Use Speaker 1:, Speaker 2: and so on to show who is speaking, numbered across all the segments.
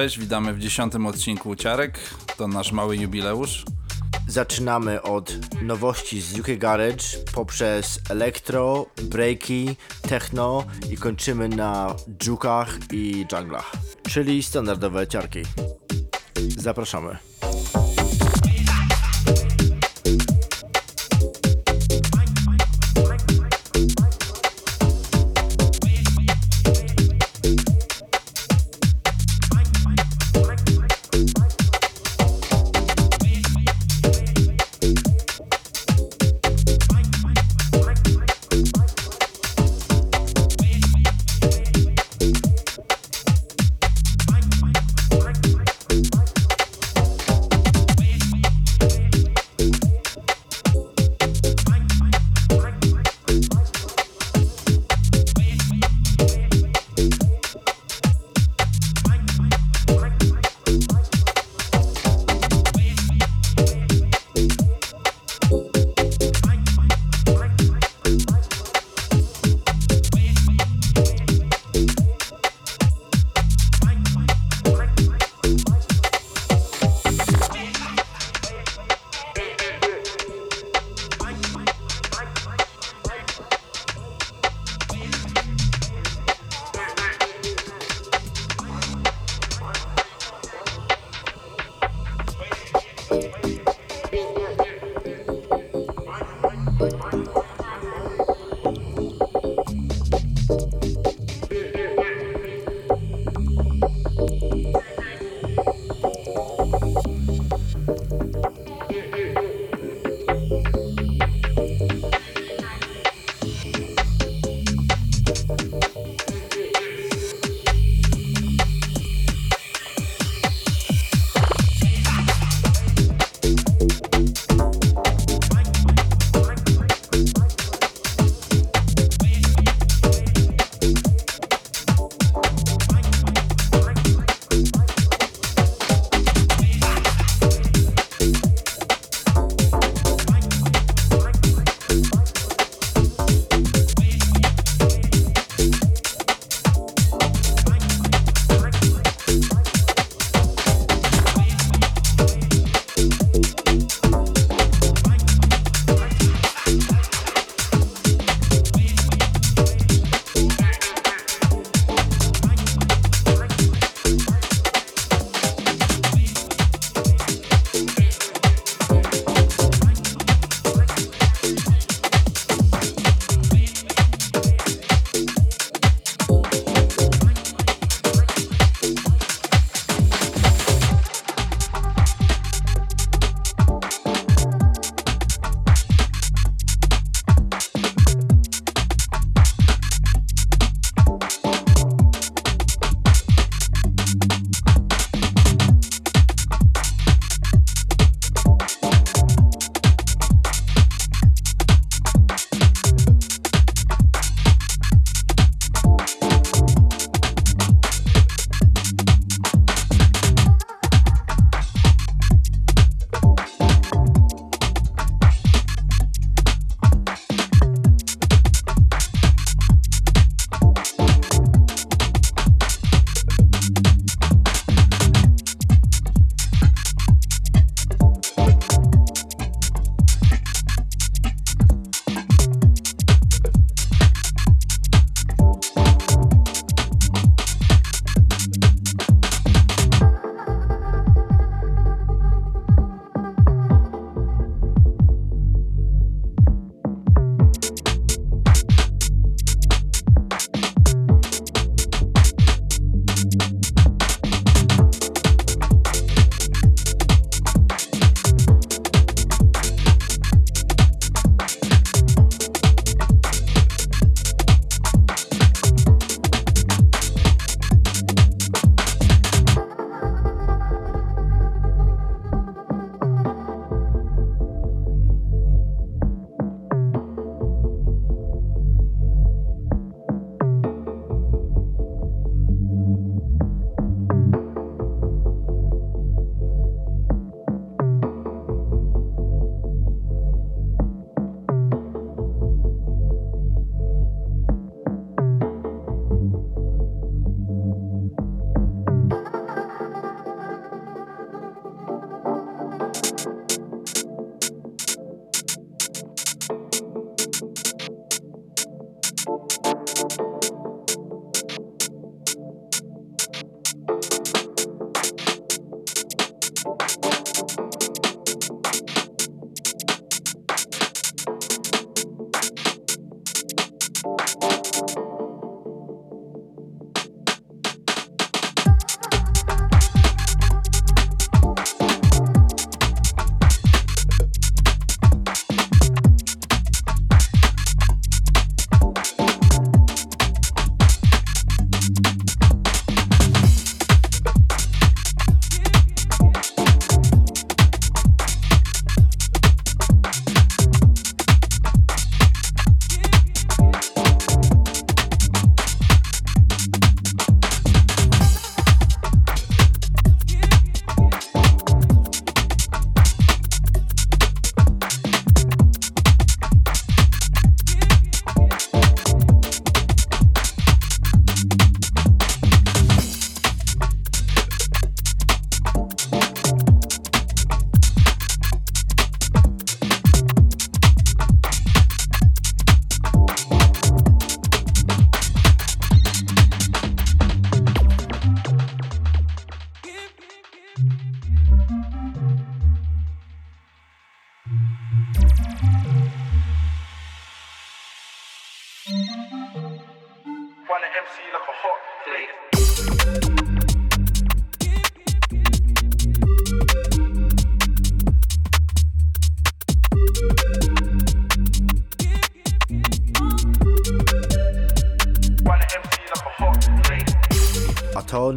Speaker 1: Cześć, witamy w dziesiątym odcinku Ciarek. To nasz mały jubileusz.
Speaker 2: Zaczynamy od nowości z UK Garage poprzez elektro, breaki, techno i kończymy na dżukach i junglach, czyli standardowe ciarki. Zapraszamy.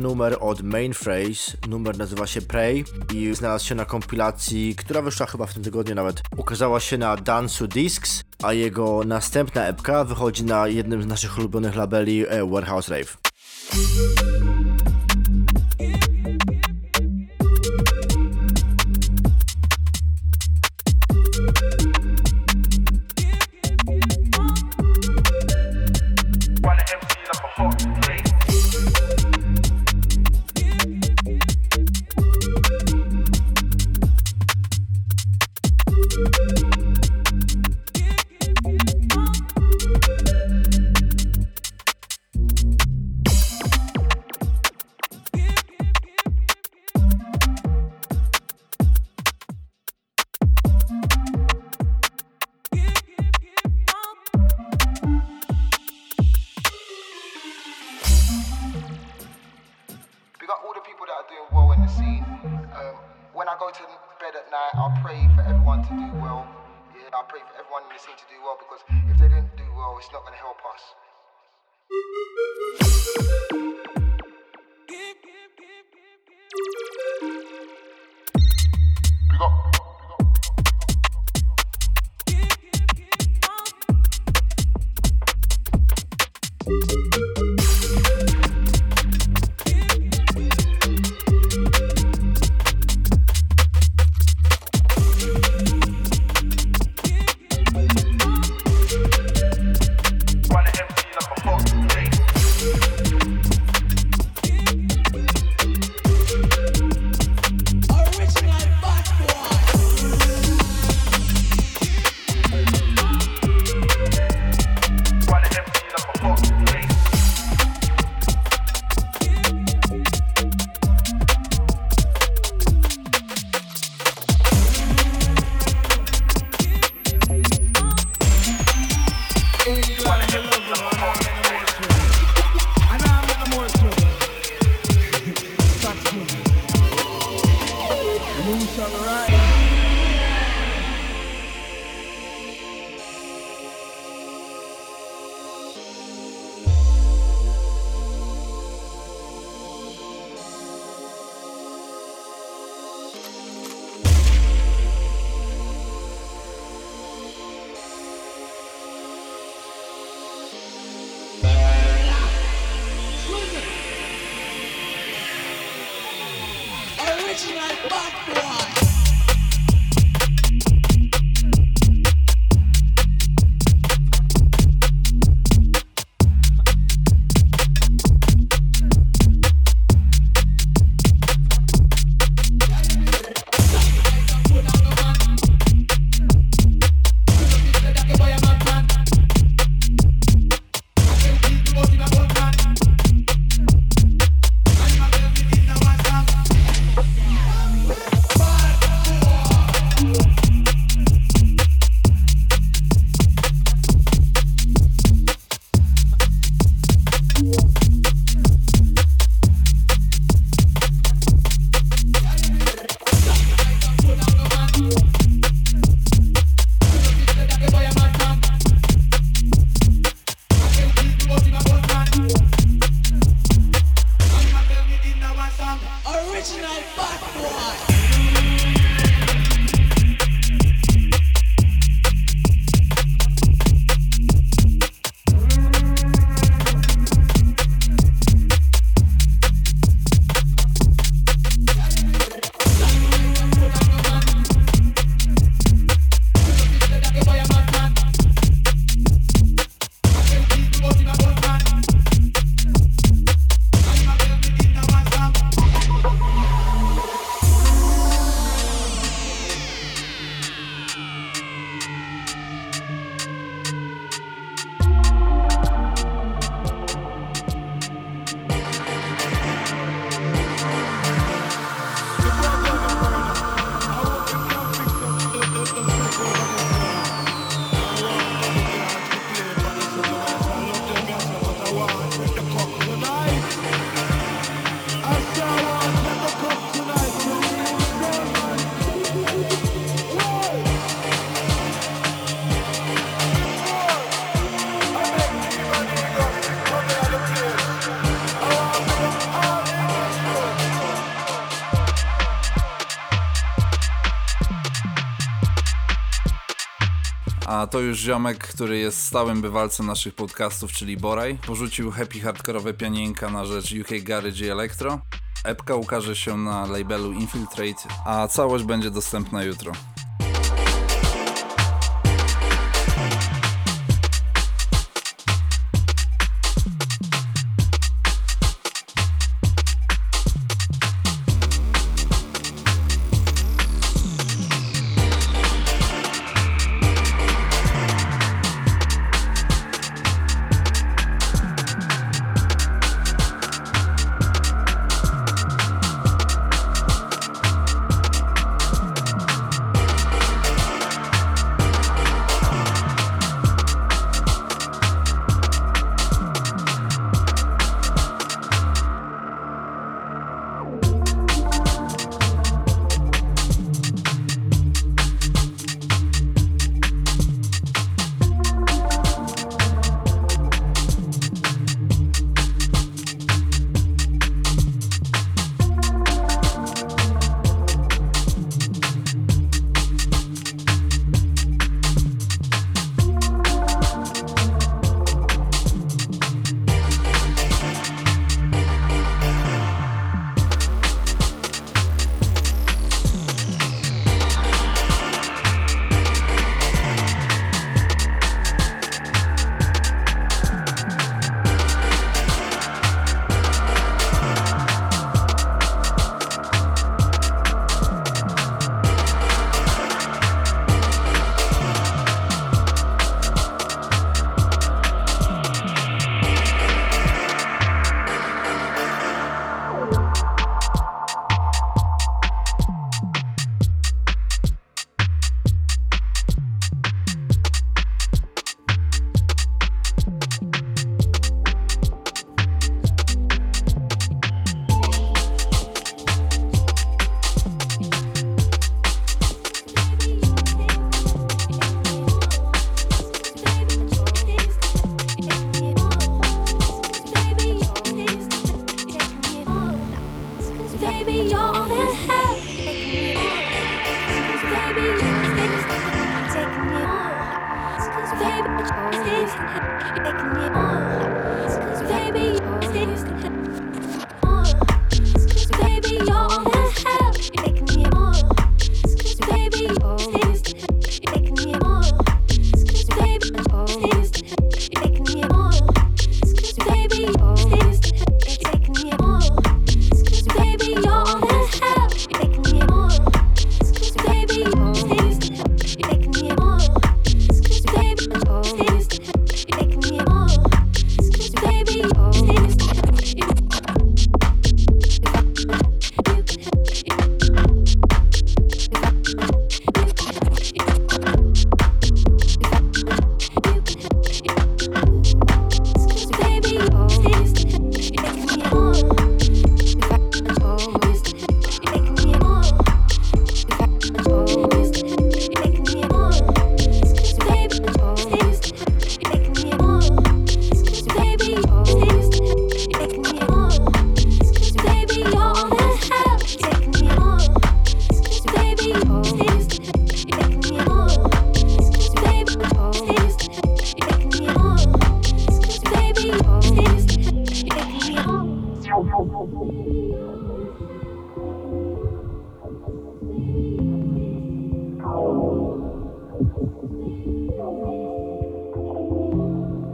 Speaker 3: numer od Mainphrase, numer nazywa się Prey i znalazł się na kompilacji, która wyszła chyba w tym tygodniu nawet. Ukazała się na Dansu Discs, a jego następna epka wychodzi na jednym z naszych ulubionych labeli e, Warehouse Rave.
Speaker 4: A
Speaker 5: to
Speaker 1: już ziomek, który jest stałym bywalcem naszych podcastów, czyli Boraj. Porzucił happy hardkorowe pianienka na rzecz UK Garage i Electro. Epka ukaże się na labelu Infiltrate, a całość będzie dostępna jutro.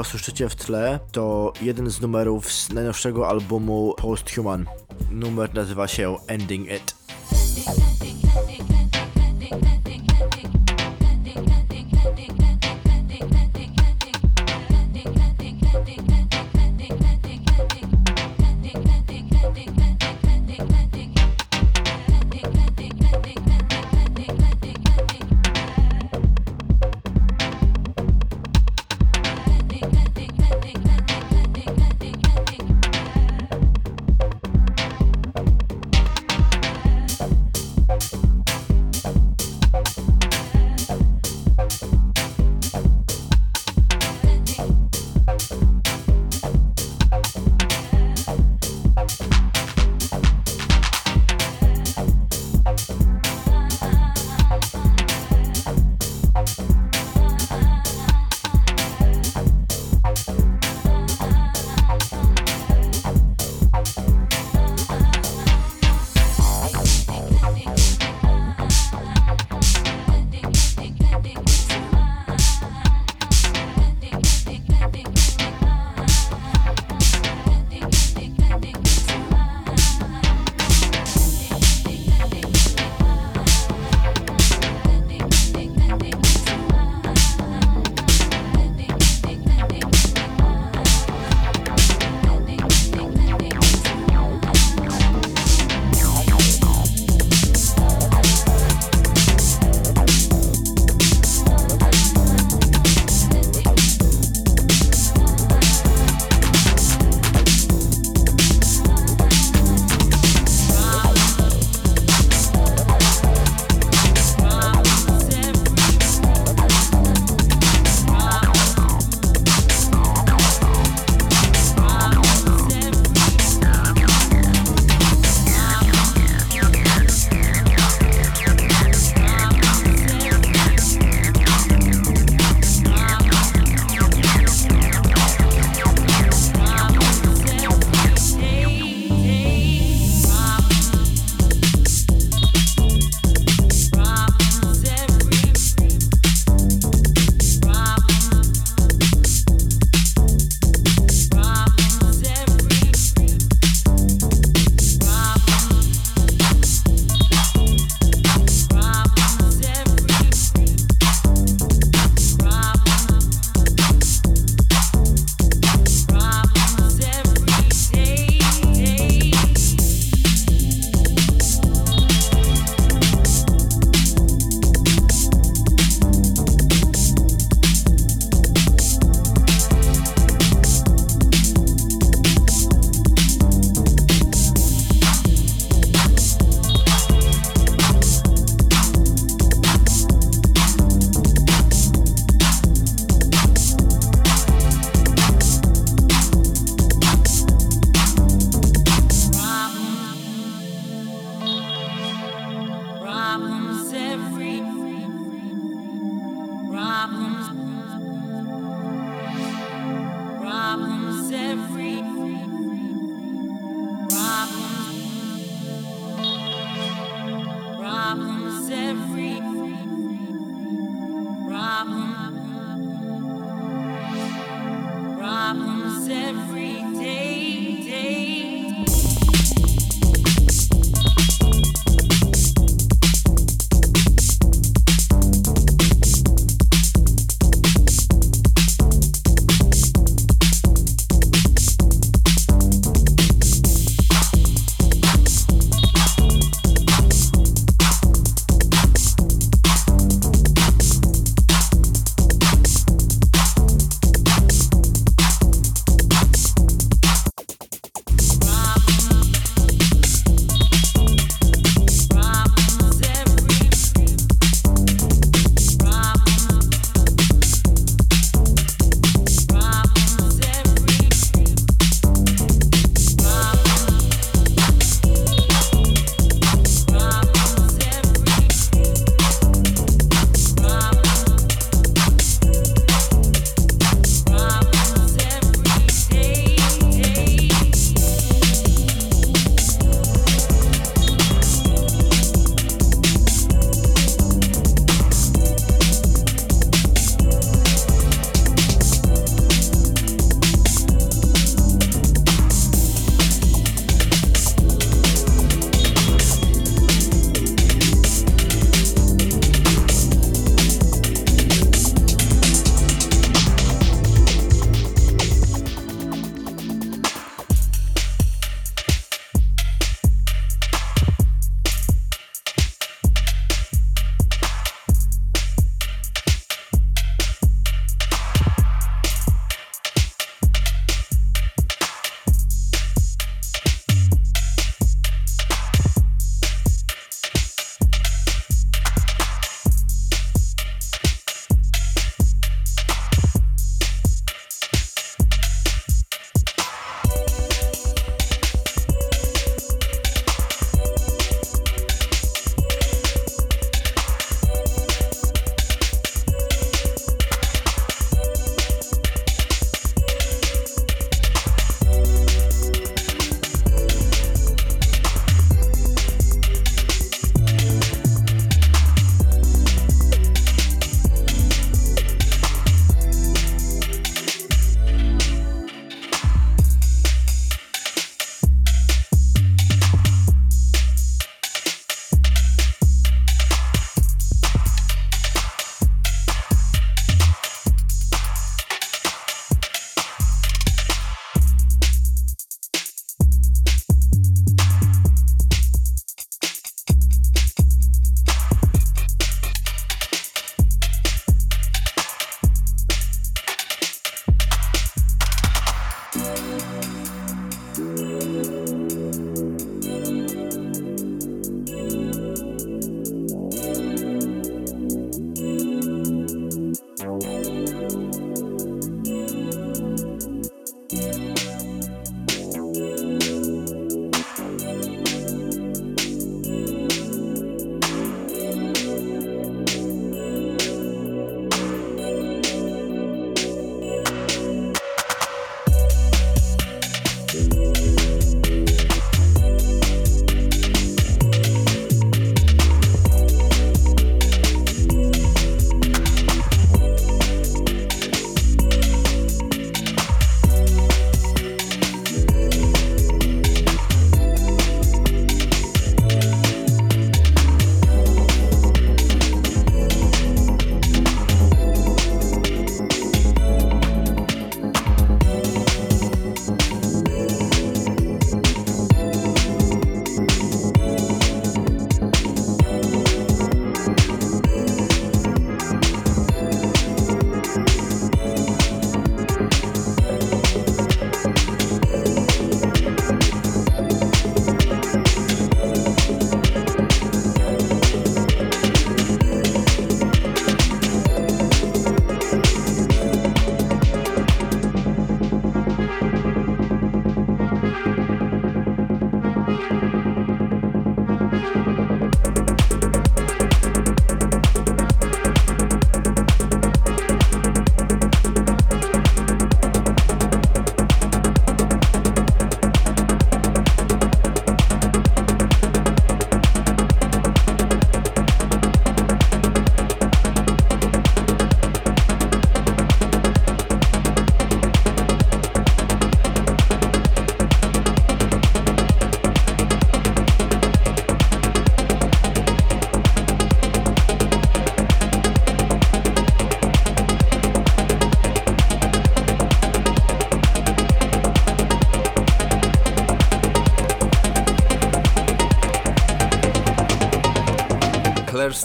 Speaker 6: co słyszycie w tle, to jeden z numerów z najnowszego albumu Posthuman. Numer nazywa się Ending It.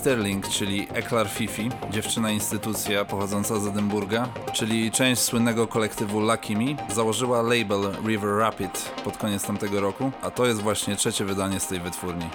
Speaker 1: Sterling, czyli Eclair Fifi, dziewczyna instytucja pochodząca z Edynburga, czyli część słynnego kolektywu Lucky Me, założyła label River Rapid pod koniec tamtego roku, a to jest właśnie trzecie wydanie z tej wytwórni.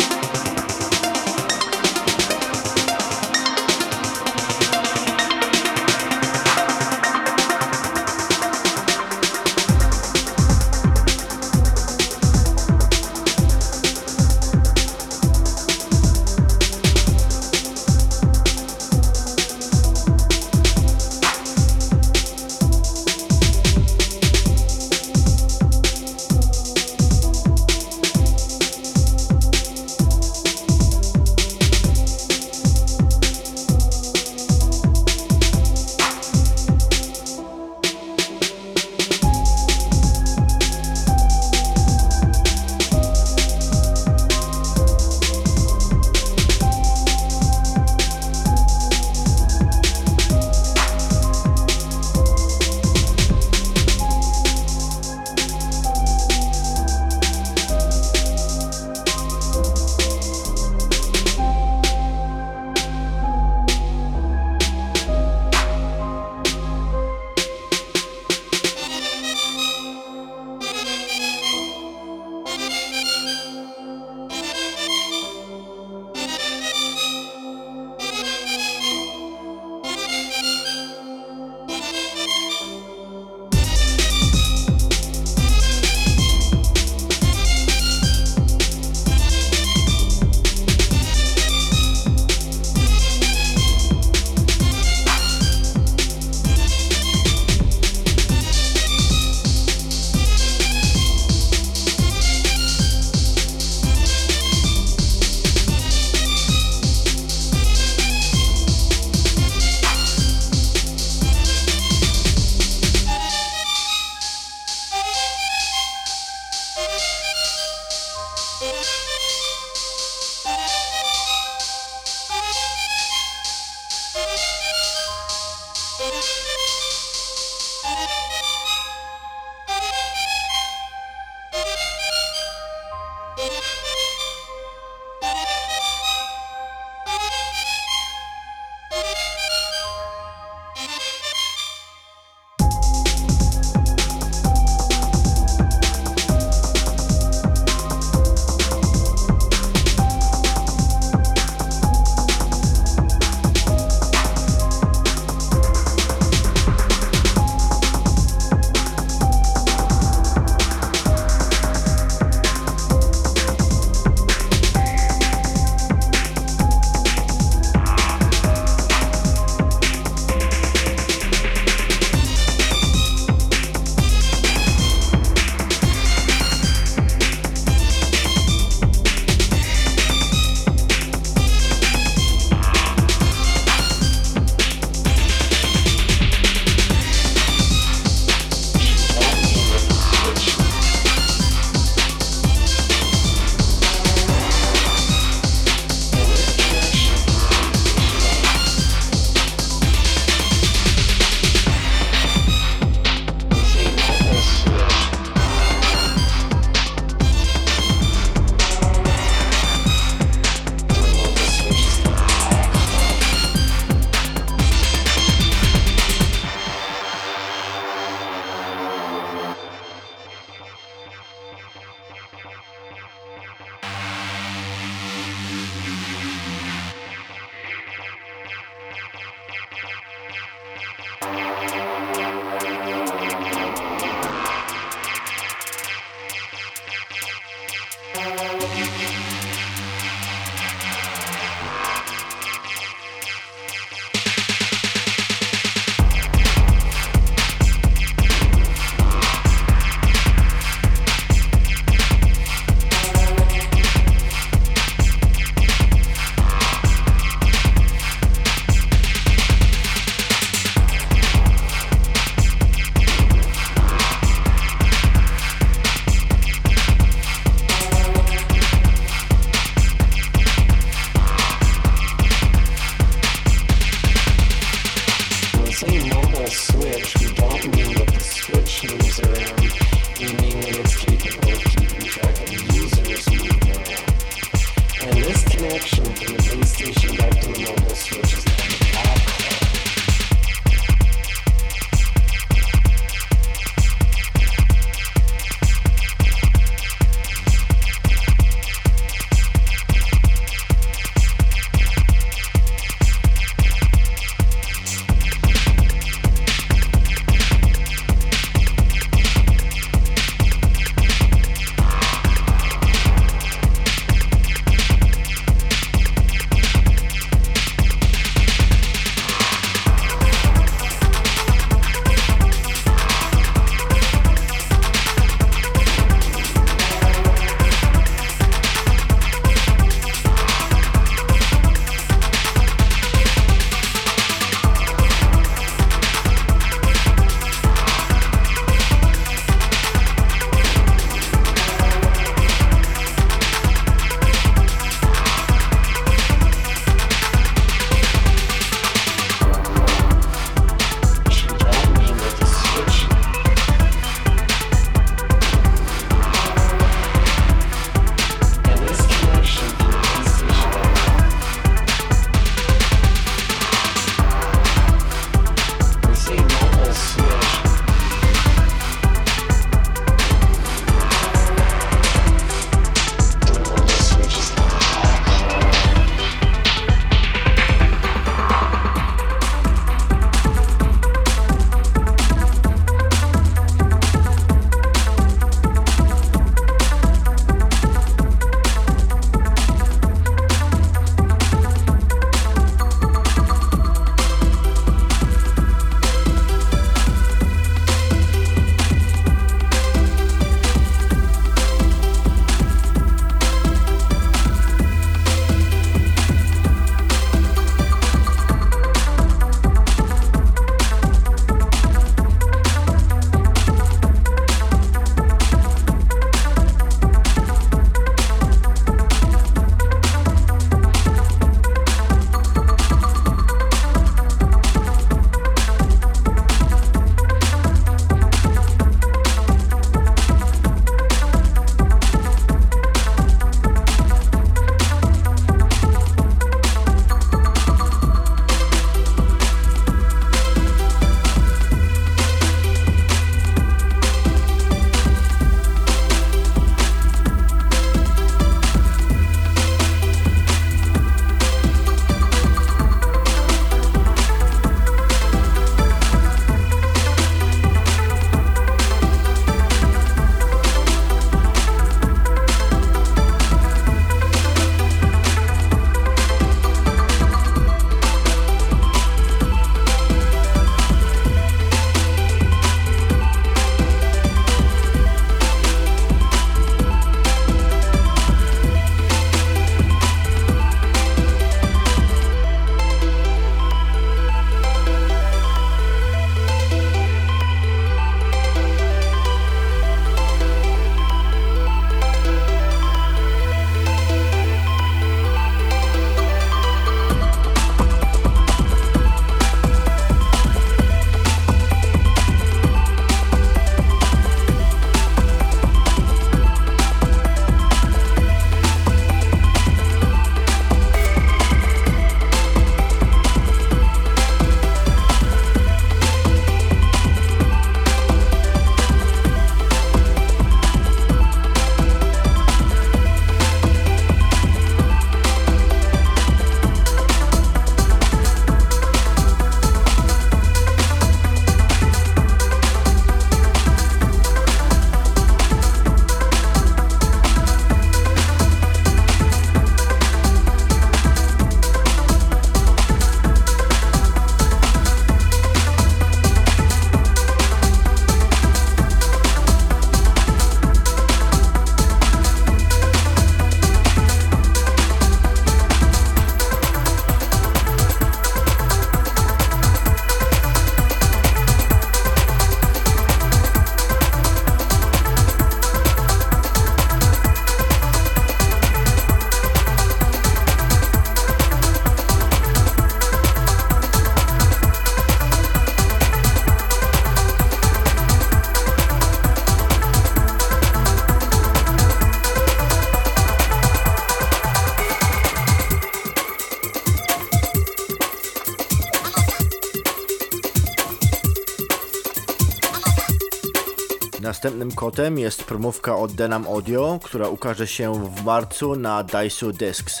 Speaker 2: Następnym kotem jest promówka od Denam Audio, która ukaże się w marcu na Daisu Discs.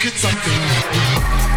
Speaker 7: Get something.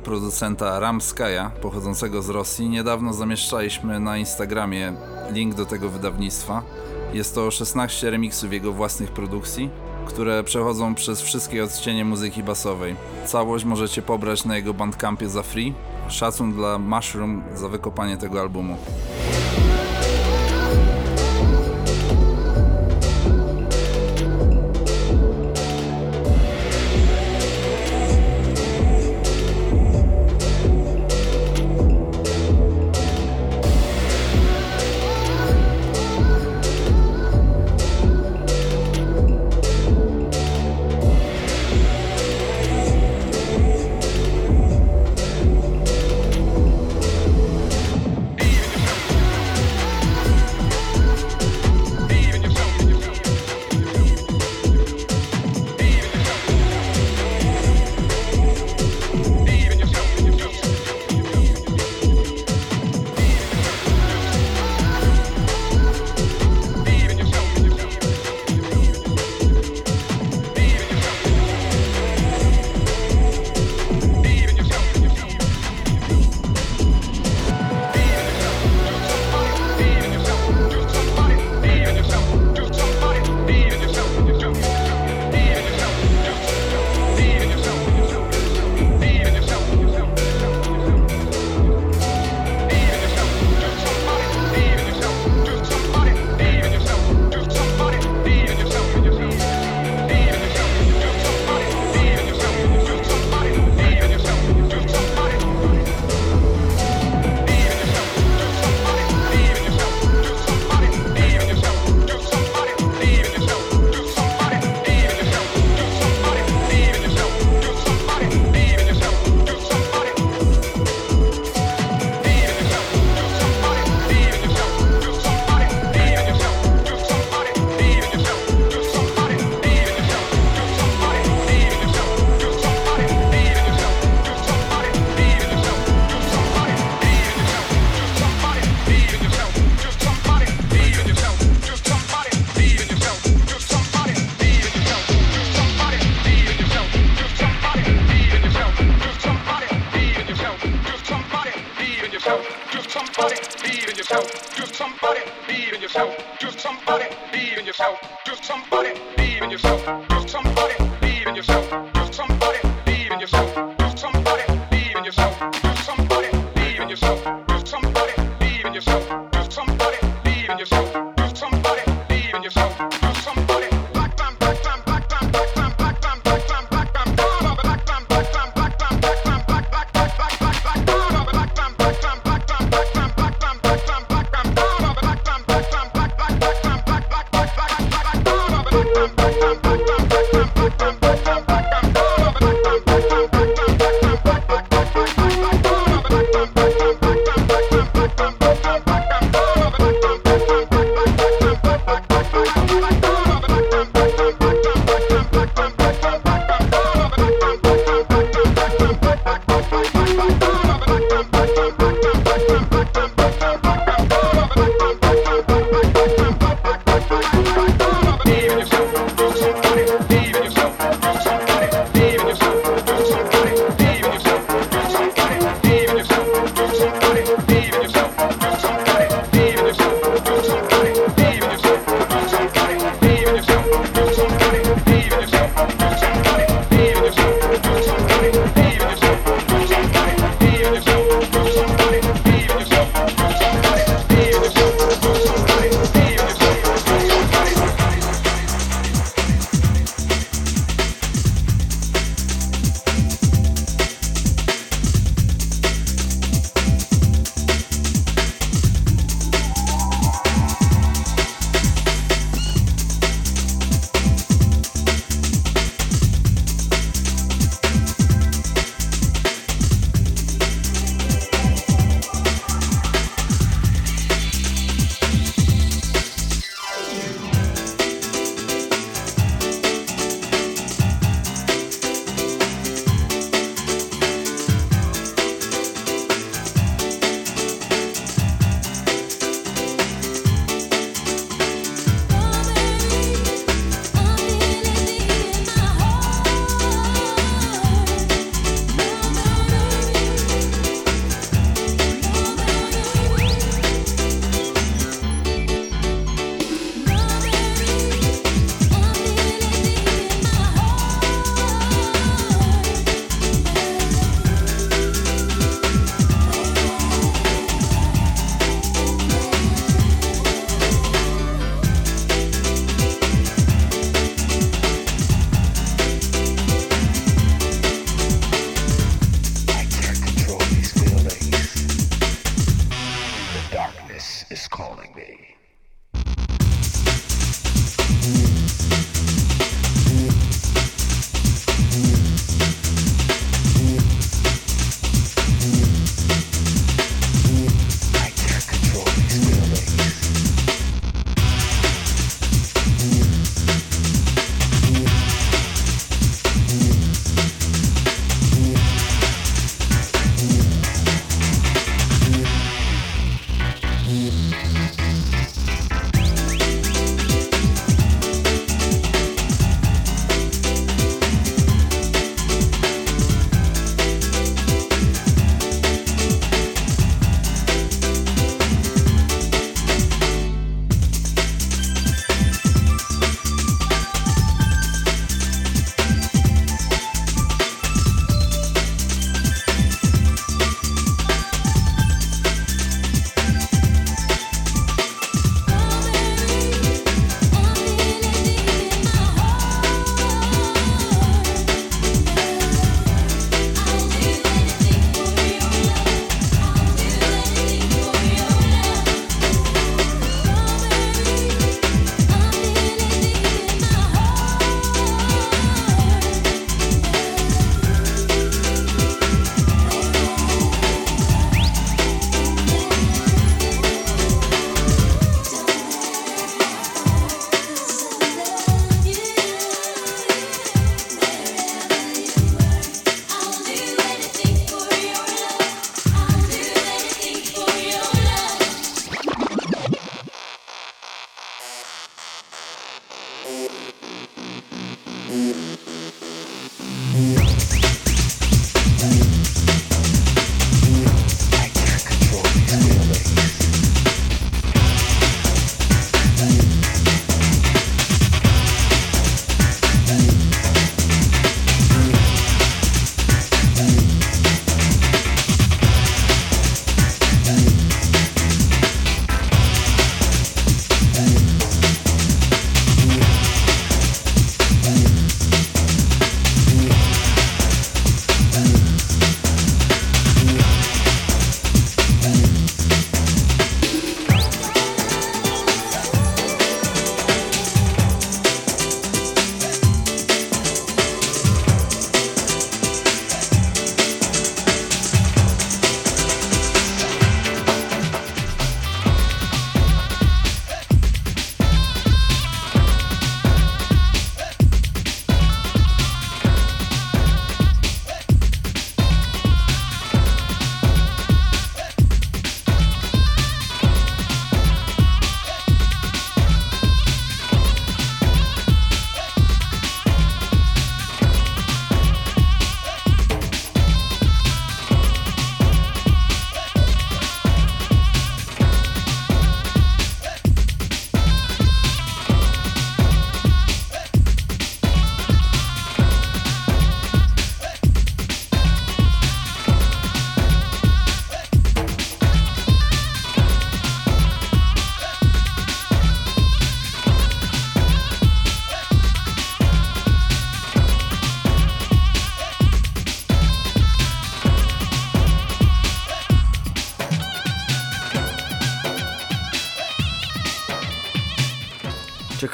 Speaker 1: Producenta Ramskaja, pochodzącego z Rosji. Niedawno zamieszczaliśmy na Instagramie link do tego wydawnictwa. Jest to 16 remiksów jego własnych produkcji, które przechodzą przez wszystkie odcienie muzyki basowej. Całość możecie pobrać na jego bandcampie za free. Szacun dla Mushroom za wykopanie tego albumu.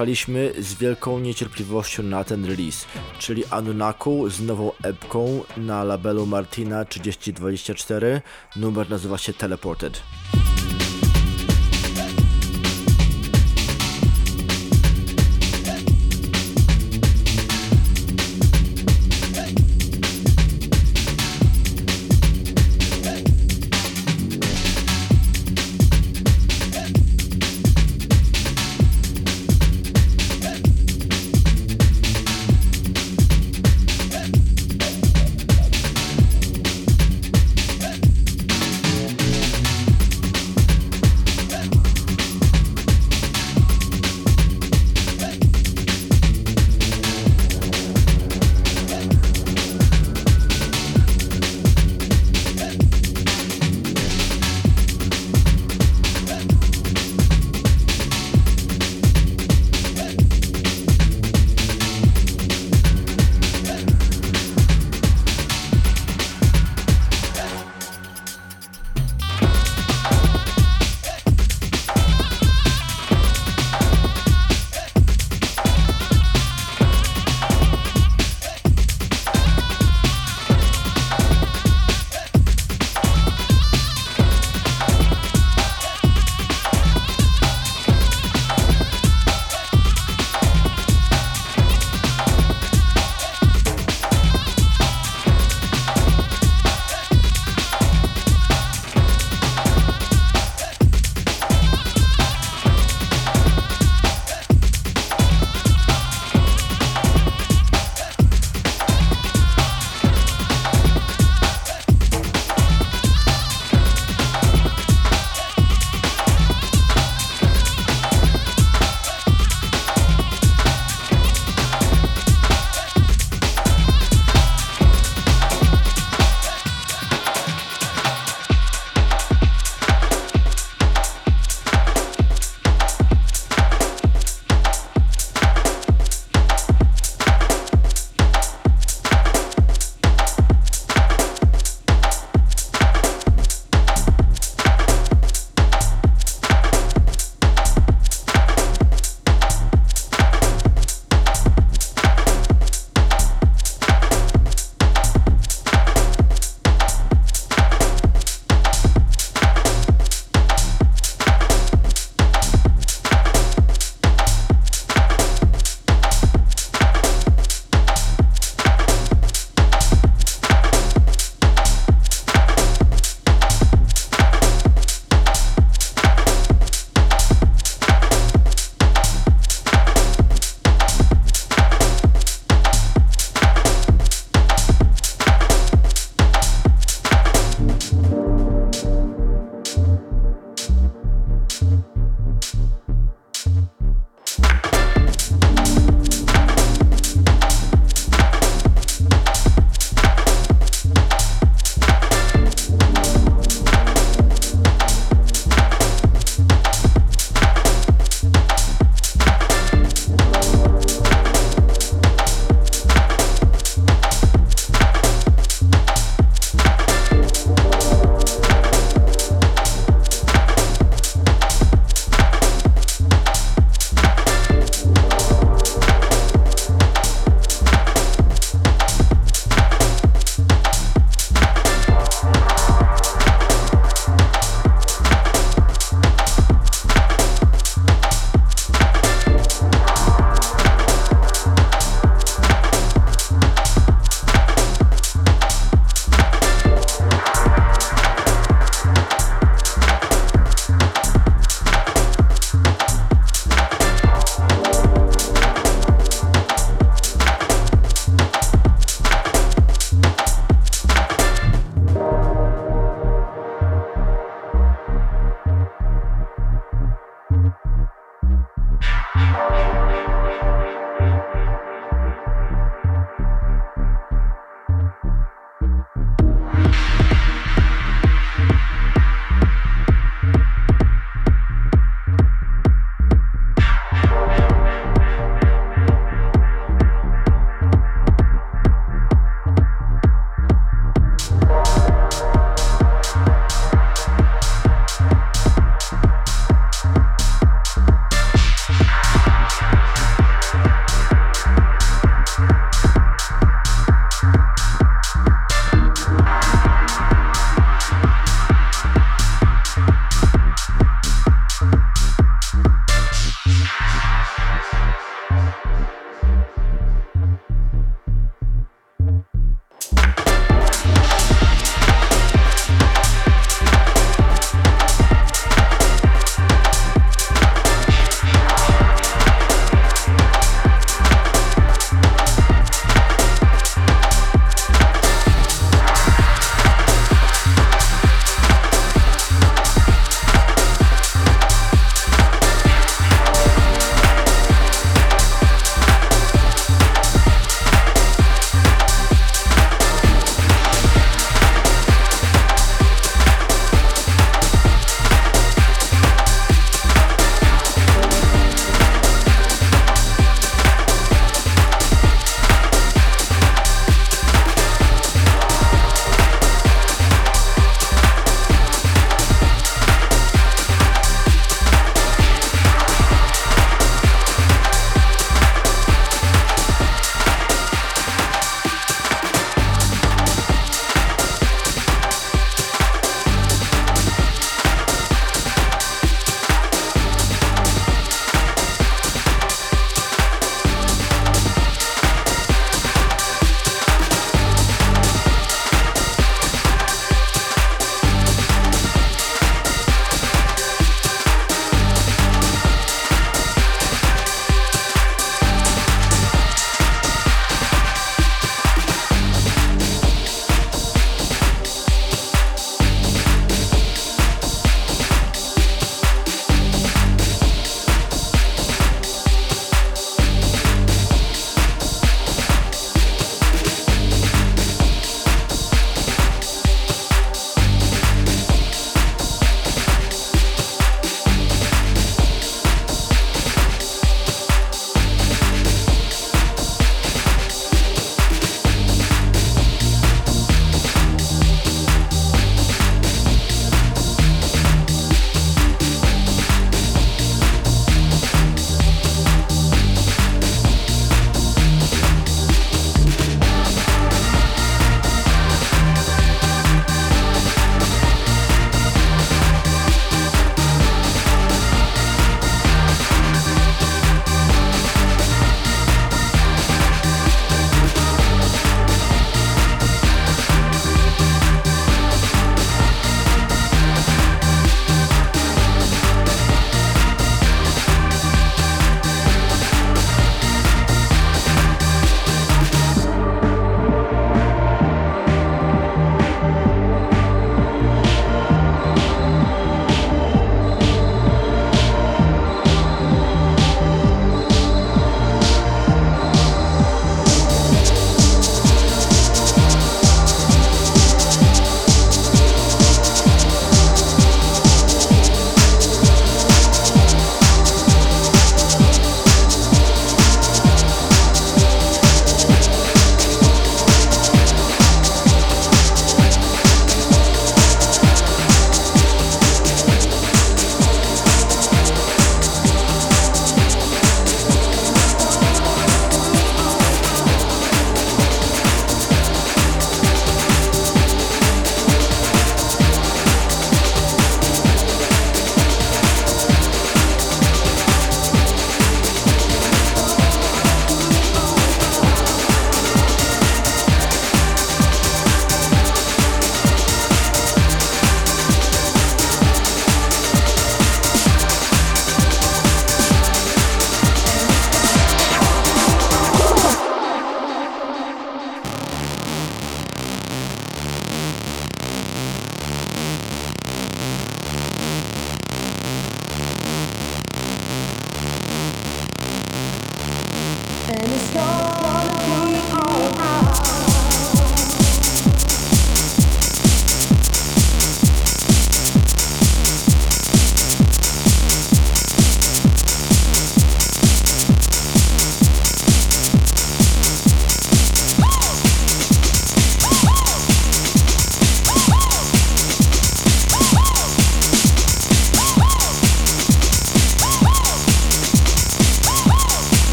Speaker 2: Czekaliśmy z wielką niecierpliwością na ten release, czyli Anunnaku z nową epką na labelu Martina 3024. Numer nazywa się Teleported.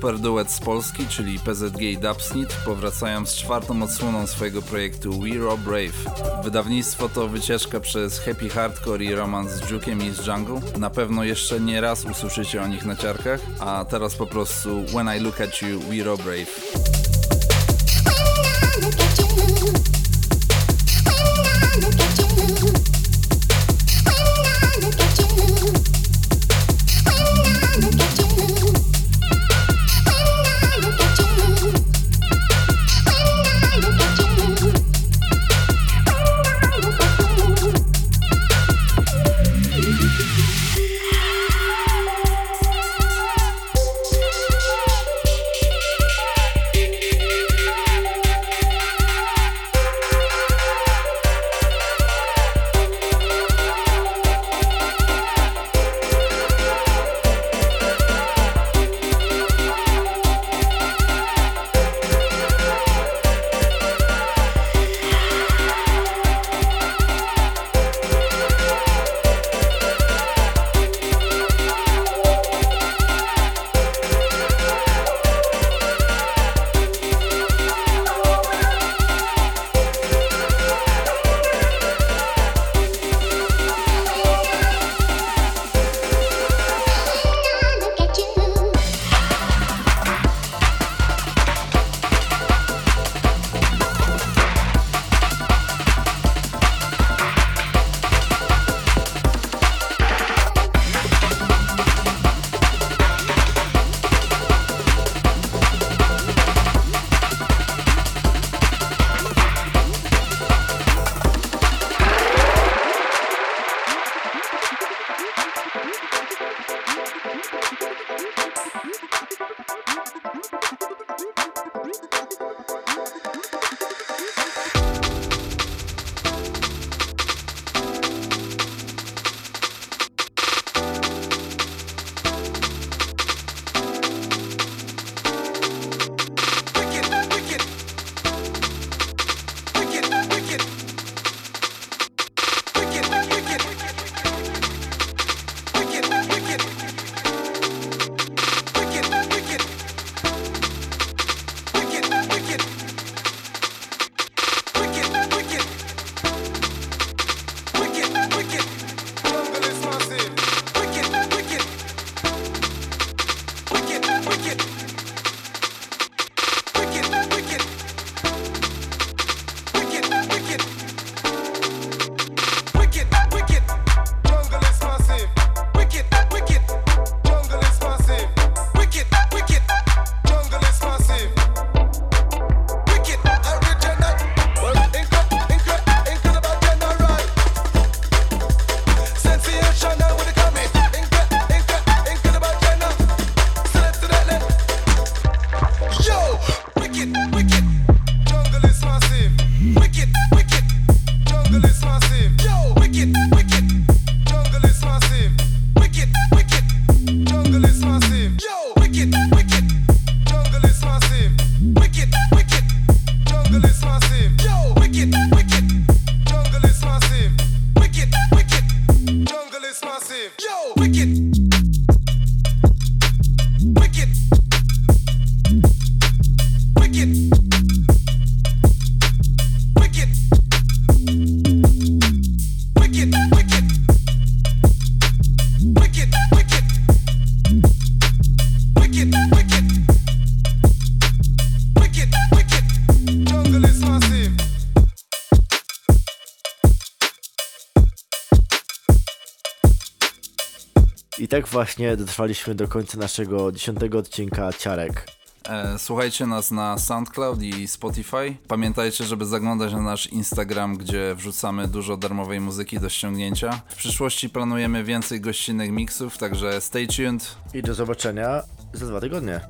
Speaker 1: Super duet z Polski, czyli PZG i Dubsnit, powracają z czwartą odsłoną swojego projektu We Raw Brave. Wydawnictwo to wycieczka przez happy hardcore i romans z Juke'iem i z Jungle. Na pewno jeszcze nie raz usłyszycie o nich na ciarkach, a teraz po prostu When I Look At You, We Raw Brave.
Speaker 2: Właśnie dotrwaliśmy do końca naszego dziesiątego odcinka Ciarek.
Speaker 1: E, Słuchajcie nas na SoundCloud i Spotify. Pamiętajcie, żeby zaglądać na nasz Instagram, gdzie wrzucamy dużo darmowej muzyki do ściągnięcia. W przyszłości planujemy więcej gościnnych mixów, także stay tuned.
Speaker 2: I do zobaczenia za dwa tygodnie.